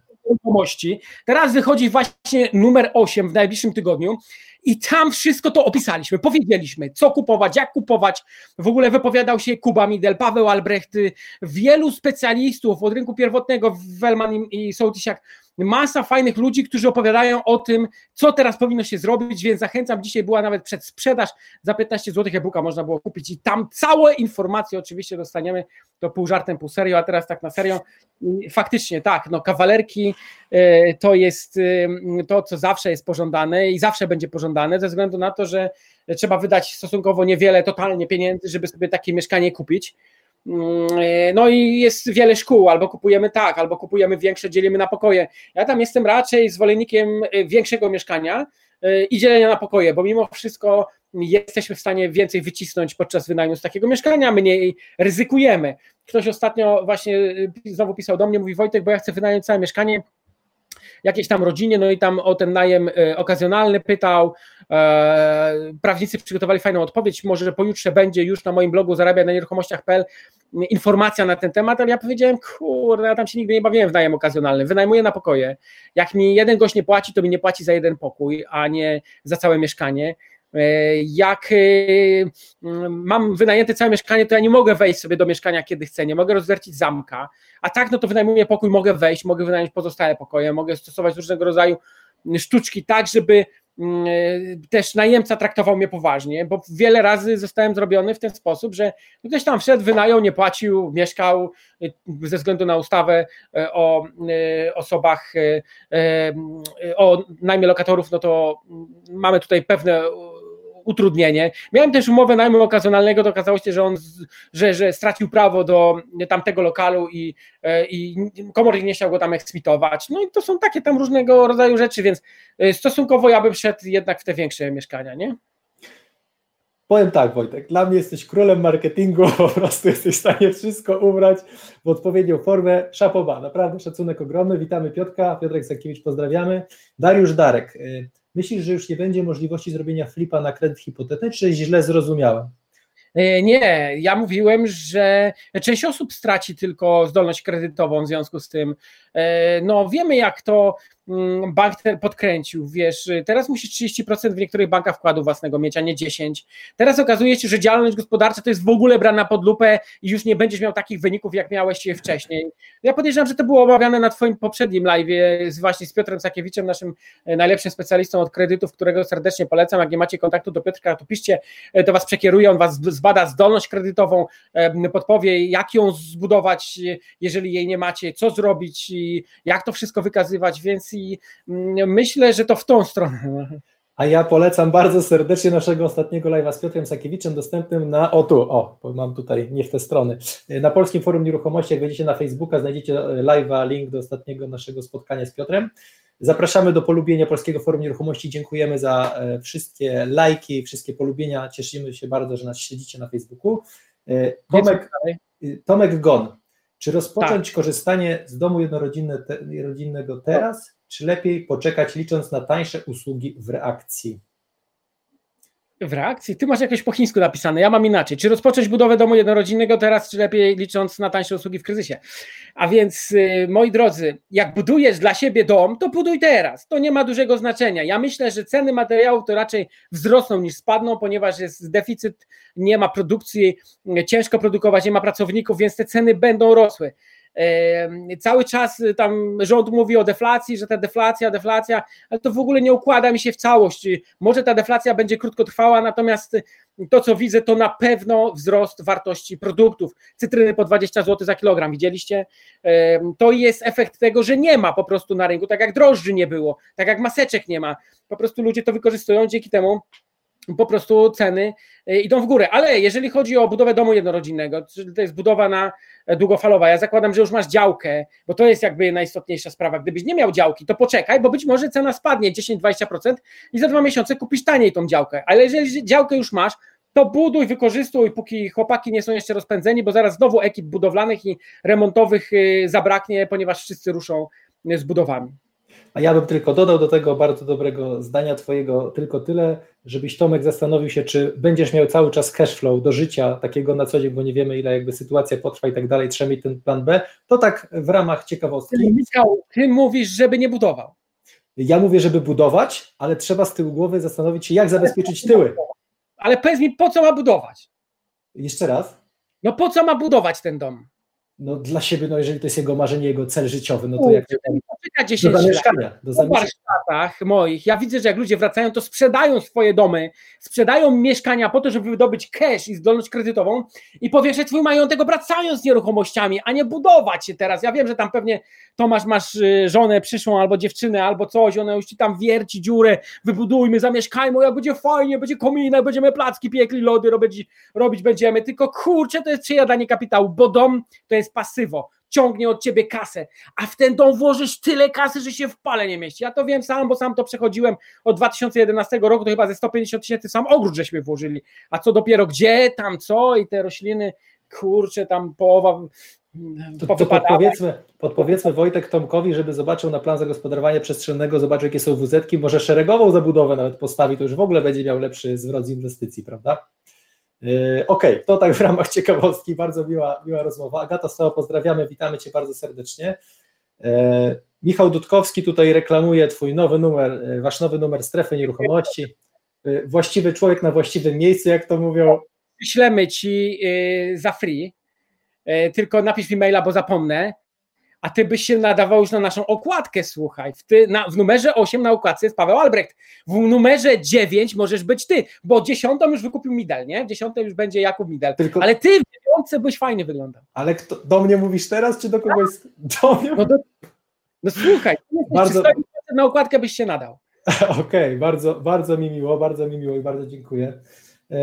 Teraz wychodzi właśnie numer 8 w najbliższym tygodniu i tam wszystko to opisaliśmy, powiedzieliśmy, co kupować, jak kupować. W ogóle wypowiadał się Kuba Midel, Paweł Albrecht, wielu specjalistów od rynku pierwotnego, Wellman i Sołtysiak masa fajnych ludzi, którzy opowiadają o tym, co teraz powinno się zrobić, więc zachęcam, dzisiaj była nawet przedsprzedaż, za 15 zł e-booka można było kupić i tam całe informacje oczywiście dostaniemy, to pół żartem, pół serio, a teraz tak na serio, faktycznie tak, no kawalerki e, to jest e, to, co zawsze jest pożądane i zawsze będzie pożądane, ze względu na to, że trzeba wydać stosunkowo niewiele totalnie pieniędzy, żeby sobie takie mieszkanie kupić, no i jest wiele szkół, albo kupujemy tak, albo kupujemy większe, dzielimy na pokoje. Ja tam jestem raczej zwolennikiem e, większego mieszkania e, i dzielenia na pokoje, bo mimo wszystko jesteśmy w stanie więcej wycisnąć podczas wynajmu z takiego mieszkania, mniej ryzykujemy. Ktoś ostatnio właśnie znowu pisał do mnie, mówi Wojtek, bo ja chcę wynająć całe mieszkanie, jakiejś tam rodzinie, no i tam o ten najem e, okazjonalny pytał. E, prawnicy przygotowali fajną odpowiedź, może pojutrze będzie już na moim blogu zarabia na nieruchomościach.pl informacja na ten temat, ale ja powiedziałem, kurde, ja tam się nigdy nie bawiłem w najem okazjonalny, wynajmuję na pokoje. Jak mi jeden gość nie płaci, to mi nie płaci za jeden pokój, a nie za całe mieszkanie. E, jak e, mam wynajęte całe mieszkanie, to ja nie mogę wejść sobie do mieszkania, kiedy chcę, nie mogę rozwercić zamka, a tak, no to wynajmuję pokój, mogę wejść, mogę wynająć pozostałe pokoje, mogę stosować różnego rodzaju sztuczki tak, żeby mm, e, też najemca traktował mnie poważnie, bo wiele razy zostałem zrobiony w ten sposób, że ktoś tam wszedł, wynajął, nie płacił, mieszkał ze względu na ustawę o osobach, o najmie lokatorów, no to mamy tutaj pewne utrudnienie. Miałem też umowę najmu okazjonalnego, to okazało się, że on że, że stracił prawo do tamtego lokalu i, e, i komornik nie chciał go tam eksmitować. No i to są takie tam różnego rodzaju rzeczy, więc e, stosunkowo ja bym szedł jednak w te większe mieszkania, nie? Powiem tak, Wojtek, dla mnie jesteś królem marketingu, po prostu jesteś w stanie wszystko ubrać w odpowiednią formę. Szapoba, naprawdę szacunek ogromny. Witamy Piotrka, Piotrek Sakiewicz, pozdrawiamy. Dariusz Darek, y, Myślisz, że już nie będzie możliwości zrobienia flipa na kredyt hipotetyczny, czy źle zrozumiałem? E, nie, ja mówiłem, że część osób straci tylko zdolność kredytową w związku z tym. E, no, wiemy, jak to Mm, bank podkręcił, wiesz, teraz musisz 30% w niektórych bankach wkładu własnego mieć, a nie 10%. Teraz okazuje się, że działalność gospodarcza to jest w ogóle brana pod lupę i już nie będziesz miał takich wyników, jak miałeś wcześniej. Ja podejrzewam, że to było omawiane na twoim poprzednim live z, właśnie z Piotrem Sakiewiczem, naszym e, najlepszym specjalistą od kredytów, którego serdecznie polecam. Jak nie macie kontaktu do Piotrka, to piszcie, e, to was przekieruje, on was zbada zdolność kredytową, e, podpowie, jak ją zbudować, jeżeli jej nie macie, co zrobić i jak to wszystko wykazywać, więc i mm, myślę, że to w tą stronę. A ja polecam bardzo serdecznie naszego ostatniego live'a z Piotrem Sakiewiczem, dostępnym na, o tu, o, mam tutaj, nie w te strony, na Polskim Forum Nieruchomości, jak wejdziecie na Facebooka, znajdziecie live'a, link do ostatniego naszego spotkania z Piotrem. Zapraszamy do polubienia Polskiego Forum Nieruchomości, dziękujemy za e, wszystkie lajki, wszystkie polubienia, cieszymy się bardzo, że nas śledzicie na Facebooku. E, Tomek, Tomek Gon, czy rozpocząć tak. korzystanie z domu jednorodzinnego teraz, czy lepiej poczekać licząc na tańsze usługi w reakcji? W reakcji? Ty masz jakieś po chińsku napisane, ja mam inaczej. Czy rozpocząć budowę domu jednorodzinnego teraz, czy lepiej licząc na tańsze usługi w kryzysie? A więc, yy, moi drodzy, jak budujesz dla siebie dom, to buduj teraz. To nie ma dużego znaczenia. Ja myślę, że ceny materiałów to raczej wzrosną niż spadną, ponieważ jest deficyt, nie ma produkcji, ciężko produkować, nie ma pracowników, więc te ceny będą rosły. Cały czas tam rząd mówi o deflacji, że ta deflacja, deflacja, ale to w ogóle nie układa mi się w całość. Może ta deflacja będzie krótkotrwała, natomiast to, co widzę, to na pewno wzrost wartości produktów. Cytryny po 20 zł za kilogram, widzieliście? To jest efekt tego, że nie ma po prostu na rynku, tak jak drożdży nie było, tak jak maseczek nie ma. Po prostu ludzie to wykorzystują, dzięki temu po prostu ceny e, idą w górę. Ale jeżeli chodzi o budowę domu jednorodzinnego, to jest budowa na e, długofalowa, ja zakładam, że już masz działkę, bo to jest jakby najistotniejsza sprawa. Gdybyś nie miał działki, to poczekaj, bo być może cena spadnie 10-20% i za dwa miesiące kupisz taniej tą działkę. Ale jeżeli działkę już masz, to buduj, wykorzystuj, póki chłopaki nie są jeszcze rozpędzeni, bo zaraz znowu ekip budowlanych i remontowych e, zabraknie, ponieważ wszyscy ruszą z budowami. A ja bym tylko dodał do tego bardzo dobrego zdania Twojego tylko tyle, żebyś Tomek zastanowił się, czy będziesz miał cały czas cash flow do życia takiego na co dzień, bo nie wiemy ile jakby sytuacja potrwa i tak dalej, trzeba mieć ten plan B. To tak w ramach ciekawostki. Michał, ty mówisz, żeby nie budował. Ja mówię, żeby budować, ale trzeba z tyłu głowy zastanowić się, jak zabezpieczyć tyły. Ale powiedz mi, po co ma budować? Jeszcze raz? No po co ma budować ten dom? No, dla siebie, no jeżeli to jest jego marzenie, jego cel życiowy, no to jak poczeka 10 do zamieszkania, do zamieszkania. warsztatach moich, ja widzę, że jak ludzie wracają, to sprzedają swoje domy, sprzedają mieszkania po to, żeby wydobyć cash i zdolność kredytową i powiększać swój majątek obracając nieruchomościami, a nie budować się teraz. Ja wiem, że tam pewnie Tomasz masz y, żonę przyszłą albo dziewczynę, albo coś, ona już ci tam wierci dziurę, wybudujmy, zamieszkajmy, jak będzie fajnie, będzie kominek, będziemy placki piekli, lody robić, robić będziemy, tylko kurczę, to jest przejadanie kapitału, bo dom to jest pasywo, ciągnie od ciebie kasę, a w ten dom włożysz tyle kasy, że się w pale nie mieści. Ja to wiem sam, bo sam to przechodziłem od 2011 roku, to chyba ze 150 tysięcy sam ogród żeśmy włożyli, a co dopiero gdzie, tam co i te rośliny, kurczę, tam połowa to, to podpowiedzmy, podpowiedzmy Wojtek Tomkowi, żeby zobaczył na plan zagospodarowania przestrzennego, zobaczył jakie są wz może szeregową zabudowę nawet postawi, to już w ogóle będzie miał lepszy zwrot z inwestycji, prawda? Yy, okej, okay, to tak w ramach ciekawostki, bardzo miła, miła rozmowa. Agata Stoła, pozdrawiamy, witamy Cię bardzo serdecznie. Yy, Michał Dudkowski tutaj reklamuje Twój nowy numer, yy, Wasz nowy numer strefy nieruchomości. Właściwy człowiek na właściwym miejscu, jak to mówią. Wyślemy Ci za free, tylko napisz mi maila, bo zapomnę a ty byś się nadawał już na naszą okładkę, słuchaj. W, ty, na, w numerze 8 na okładce jest Paweł Albrecht. W numerze 9 możesz być ty, bo dziesiątą już wykupił Midel, nie? W dziesiątej już będzie Jakub Midel. Tylko... Ale ty w dziewiątce byś fajnie wyglądał. Ale kto, do mnie mówisz teraz, czy do kogoś? Do mnie? No, do, no słuchaj, bardzo... na okładkę byś się nadał. Okej, okay, bardzo, bardzo mi miło, bardzo mi miło i bardzo dziękuję. E,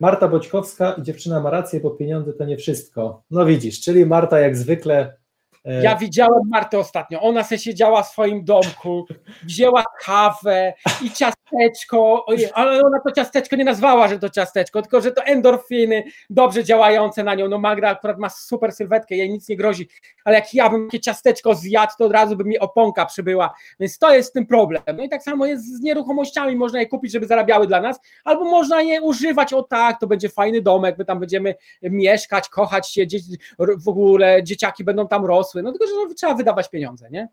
Marta Boćkowska i dziewczyna ma rację, bo pieniądze to nie wszystko. No widzisz, czyli Marta jak zwykle ja widziałem Martę ostatnio. Ona se siedziała w swoim domku, wzięła kawę i ciasteczko, ale ona to ciasteczko nie nazwała, że to ciasteczko, tylko że to endorfiny dobrze działające na nią. No Magda akurat ma super sylwetkę, jej nic nie grozi, ale jak ja bym takie ciasteczko zjadł, to od razu by mi oponka przybyła. Więc to jest tym problem. No i tak samo jest z nieruchomościami. Można je kupić, żeby zarabiały dla nas, albo można je używać. O tak, to będzie fajny domek, my tam będziemy mieszkać, kochać się, w ogóle dzieciaki będą tam rosły no tylko, że trzeba wydawać pieniądze, nie?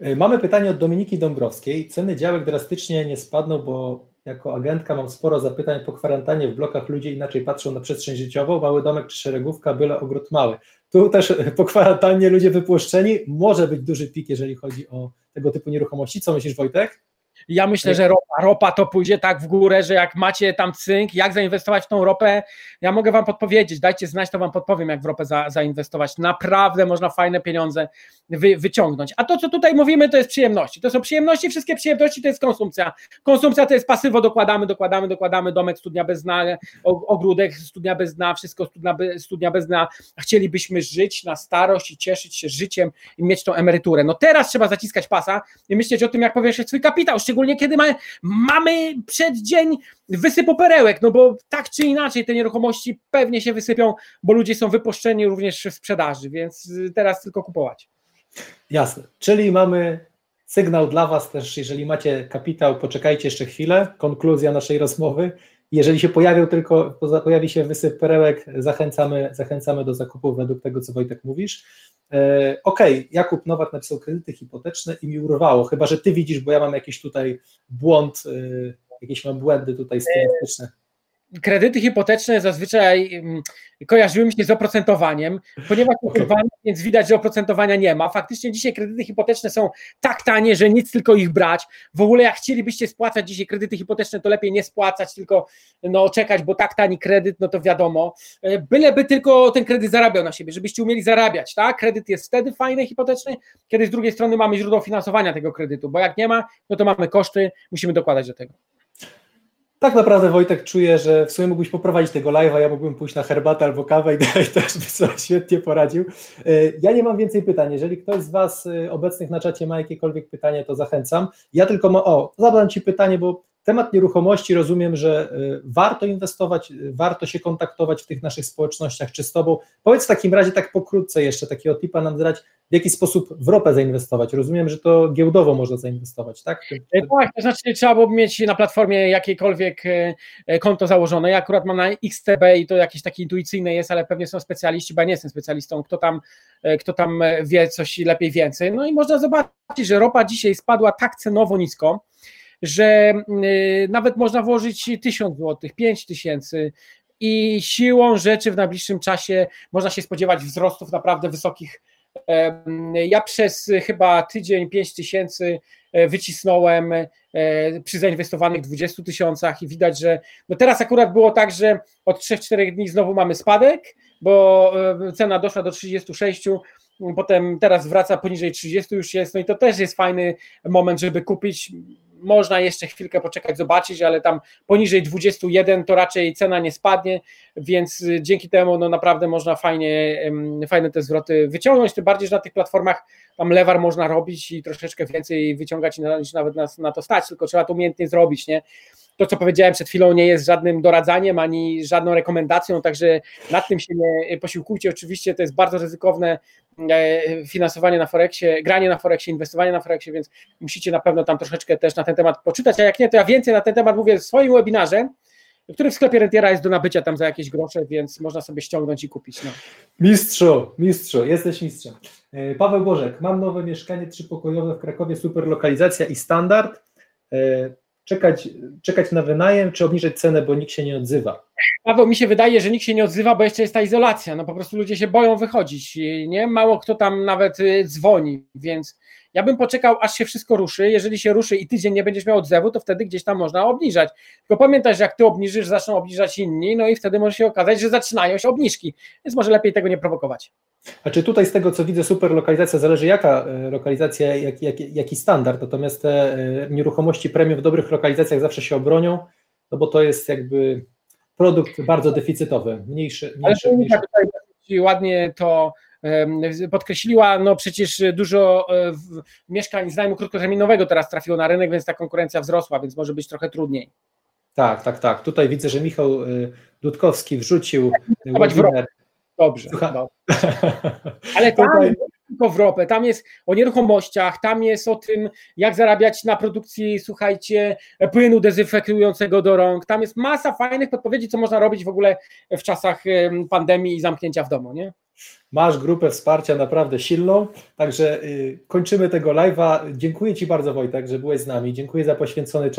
E, mamy pytanie od Dominiki Dąbrowskiej. Ceny działek drastycznie nie spadną, bo jako agentka mam sporo zapytań po kwarantannie w blokach ludzie inaczej patrzą na przestrzeń życiową, mały domek czy szeregówka, byle ogród mały. Tu też po kwarantannie ludzie wypłuszczeni, może być duży pik, jeżeli chodzi o tego typu nieruchomości. Co myślisz Wojtek? Ja myślę, że ropa, ropa to pójdzie tak w górę, że jak macie tam cynk, jak zainwestować w tą ropę, ja mogę Wam podpowiedzieć, dajcie znać, to Wam podpowiem, jak w ropę za, zainwestować. Naprawdę można fajne pieniądze wy, wyciągnąć. A to, co tutaj mówimy, to jest przyjemności. To są przyjemności, wszystkie przyjemności to jest konsumpcja. Konsumpcja to jest pasywo, dokładamy, dokładamy, dokładamy, domek, studnia bez dna, ogródek, studnia bez dna, wszystko studnia, studnia bez dna. Chcielibyśmy żyć na starość i cieszyć się życiem i mieć tą emeryturę. No teraz trzeba zaciskać pasa i myśleć o tym, jak powiększyć swój kapitał, szczególnie kiedy ma, mamy przeddzień wysypu perełek, no bo tak czy inaczej te nieruchomości pewnie się wysypią, bo ludzie są wypuszczeni również w sprzedaży, więc teraz tylko kupować. Jasne, czyli mamy sygnał dla Was też, jeżeli macie kapitał, poczekajcie jeszcze chwilę, konkluzja naszej rozmowy. Jeżeli się pojawią tylko, pojawi się wysyp perełek, zachęcamy, zachęcamy do zakupu według tego, co Wojtek mówisz. E, okej, okay, Jakub Nowak napisał kredyty hipoteczne i mi urwało, chyba że ty widzisz, bo ja mam jakiś tutaj błąd, e, jakieś mam błędy tutaj stylistyczne. Kredyty hipoteczne zazwyczaj mm, kojarzyły mi się z oprocentowaniem, ponieważ więc widać, że oprocentowania nie ma. Faktycznie dzisiaj kredyty hipoteczne są tak tanie, że nic tylko ich brać. W ogóle jak chcielibyście spłacać dzisiaj kredyty hipoteczne, to lepiej nie spłacać, tylko no, czekać, bo tak tani kredyt, no to wiadomo. E, byleby tylko ten kredyt zarabiał na siebie, żebyście umieli zarabiać, tak? Kredyt jest wtedy fajny, hipoteczny, kiedy z drugiej strony mamy źródło finansowania tego kredytu, bo jak nie ma, no to mamy koszty, musimy dokładać do tego. Tak naprawdę Wojtek czuje, że w sumie mógłbyś poprowadzić tego live'a, ja mógłbym pójść na herbatę albo kawę i też by sobie świetnie poradził. E, ja nie mam więcej pytań. Jeżeli ktoś z Was e, obecnych na czacie ma jakiekolwiek pytanie, to zachęcam. Ja tylko ma, o, zadam Ci pytanie, bo Temat nieruchomości rozumiem, że y, warto inwestować, y, warto się kontaktować w tych naszych społecznościach czy z Tobą. Powiedz w takim razie tak pokrótce jeszcze takiego tipa nam zdać, w jaki sposób w ropę zainwestować. Rozumiem, że to giełdowo można zainwestować, tak? E, tak, to znaczy trzeba było mieć na platformie jakiekolwiek e, e, konto założone. Ja akurat mam na XTB i to jakieś takie intuicyjne jest, ale pewnie są specjaliści, bo ja nie jestem specjalistą, kto tam, kto tam wie coś lepiej więcej. No i można zobaczyć, że ropa dzisiaj spadła tak cenowo nisko, że y, nawet można włożyć 1000 zł, 5000 i siłą rzeczy w najbliższym czasie można się spodziewać wzrostów naprawdę wysokich. Ja przez chyba tydzień 5 tysięcy e, wycisnąłem e, przy zainwestowanych 20 tysiącach i widać, że no teraz akurat było tak, że od 3-4 dni znowu mamy spadek, bo e, cena doszła do 36, potem teraz wraca poniżej 30 już jest, no i to też jest fajny moment, żeby kupić można jeszcze chwilkę poczekać, zobaczyć, ale tam poniżej 21 to raczej cena nie spadnie, więc y, dzięki temu no naprawdę można fajnie, fajne te zwroty wyciągnąć, tym bardziej, że na tych platformach tam lewar można robić i troszeczkę więcej wyciągać niż nawet na to stać, tylko trzeba to umiejętnie zrobić, nie? To, co powiedziałem przed chwilą, nie jest żadnym doradzaniem ani żadną rekomendacją, także nad tym się nie posiłkujcie. Oczywiście to jest bardzo ryzykowne e, finansowanie na Forexie, granie na Forexie, inwestowanie na Forexie, więc musicie na pewno tam troszeczkę też na ten temat poczytać, a jak nie, to ja więcej na ten temat mówię w swoim webinarze, który w sklepie Rentiera jest do nabycia tam za jakieś grosze, więc można sobie ściągnąć i kupić. No. Mistrzu, mistrzu, jesteś mistrzem. E, Paweł Bożek, mam nowe mieszkanie trzypokojowe w Krakowie, super lokalizacja i standard. Czekać, czekać na wynajem, czy obniżyć cenę, bo nikt się nie odzywa? Paweł, mi się wydaje, że nikt się nie odzywa, bo jeszcze jest ta izolacja. No po prostu ludzie się boją wychodzić. Nie mało kto tam nawet y, dzwoni, więc ja bym poczekał, aż się wszystko ruszy. Jeżeli się ruszy i tydzień nie będziesz miał odzewu, to wtedy gdzieś tam można obniżać. Tylko pamiętaj, że jak ty obniżysz, zaczną obniżać inni, no i wtedy może się okazać, że zaczynają się obniżki. Więc może lepiej tego nie prowokować. A czy tutaj z tego, co widzę, super lokalizacja, zależy jaka e, lokalizacja, jak, jak, jaki standard, natomiast te nieruchomości premium w dobrych lokalizacjach zawsze się obronią, no bo to jest jakby produkt bardzo deficytowy, mniejszy. mniejszy, Ale mniejszy. tutaj ładnie to podkreśliła, no przecież dużo e, mieszkań z najmu krótkoterminowego teraz trafiło na rynek, więc ta konkurencja wzrosła, więc może być trochę trudniej. Tak, tak, tak. Tutaj widzę, że Michał Dudkowski wrzucił webinar. Dobrze. dobrze. Ale tam Tutaj... tylko w ropę, tam jest o nieruchomościach, tam jest o tym, jak zarabiać na produkcji, słuchajcie, płynu dezynfekującego do rąk, tam jest masa fajnych podpowiedzi, co można robić w ogóle w czasach pandemii i zamknięcia w domu, nie? Masz grupę wsparcia naprawdę silną, także y, kończymy tego live'a. Dziękuję Ci bardzo Wojtek, że byłeś z nami. Dziękuję za poświęcony czas.